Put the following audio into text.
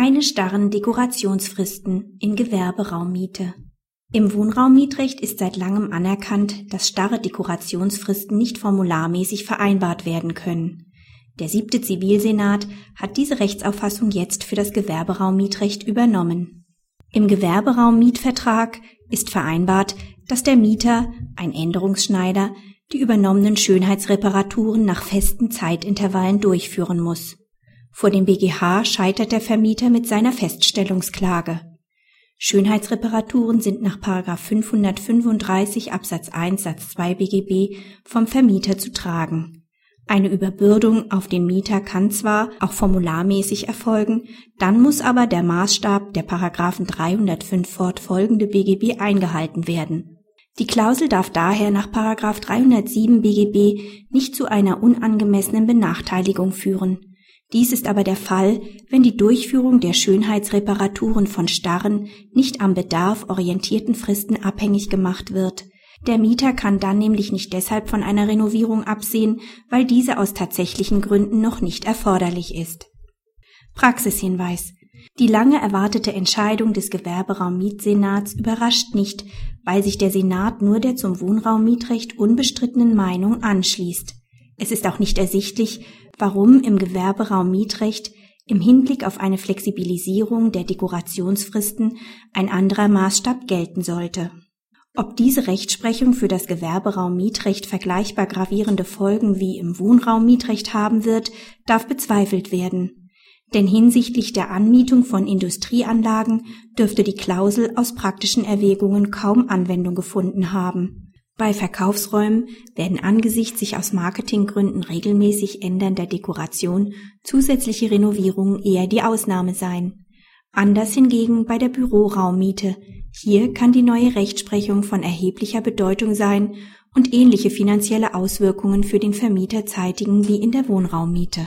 Keine starren Dekorationsfristen in Gewerberaummiete. Im Wohnraummietrecht ist seit langem anerkannt, dass starre Dekorationsfristen nicht formularmäßig vereinbart werden können. Der siebte Zivilsenat hat diese Rechtsauffassung jetzt für das Gewerberaummietrecht übernommen. Im Gewerberaummietvertrag ist vereinbart, dass der Mieter, ein Änderungsschneider, die übernommenen Schönheitsreparaturen nach festen Zeitintervallen durchführen muss. Vor dem BGH scheitert der Vermieter mit seiner Feststellungsklage. Schönheitsreparaturen sind nach 535 Absatz 1 Satz 2 BGB vom Vermieter zu tragen. Eine Überbürdung auf den Mieter kann zwar auch formularmäßig erfolgen, dann muss aber der Maßstab der Paragraphen 305 fortfolgende BGB eingehalten werden. Die Klausel darf daher nach 307 BGB nicht zu einer unangemessenen Benachteiligung führen. Dies ist aber der Fall, wenn die Durchführung der Schönheitsreparaturen von starren, nicht am Bedarf orientierten Fristen abhängig gemacht wird. Der Mieter kann dann nämlich nicht deshalb von einer Renovierung absehen, weil diese aus tatsächlichen Gründen noch nicht erforderlich ist. Praxishinweis. Die lange erwartete Entscheidung des Gewerberaummietsenats überrascht nicht, weil sich der Senat nur der zum Wohnraummietrecht unbestrittenen Meinung anschließt. Es ist auch nicht ersichtlich, warum im Gewerberaum Mietrecht im Hinblick auf eine Flexibilisierung der Dekorationsfristen ein anderer Maßstab gelten sollte. Ob diese Rechtsprechung für das Gewerberaum Mietrecht vergleichbar gravierende Folgen wie im Wohnraum Mietrecht haben wird, darf bezweifelt werden. Denn hinsichtlich der Anmietung von Industrieanlagen dürfte die Klausel aus praktischen Erwägungen kaum Anwendung gefunden haben. Bei Verkaufsräumen werden angesichts sich aus Marketinggründen regelmäßig ändernder Dekoration zusätzliche Renovierungen eher die Ausnahme sein. Anders hingegen bei der Büroraummiete. Hier kann die neue Rechtsprechung von erheblicher Bedeutung sein und ähnliche finanzielle Auswirkungen für den Vermieter zeitigen wie in der Wohnraummiete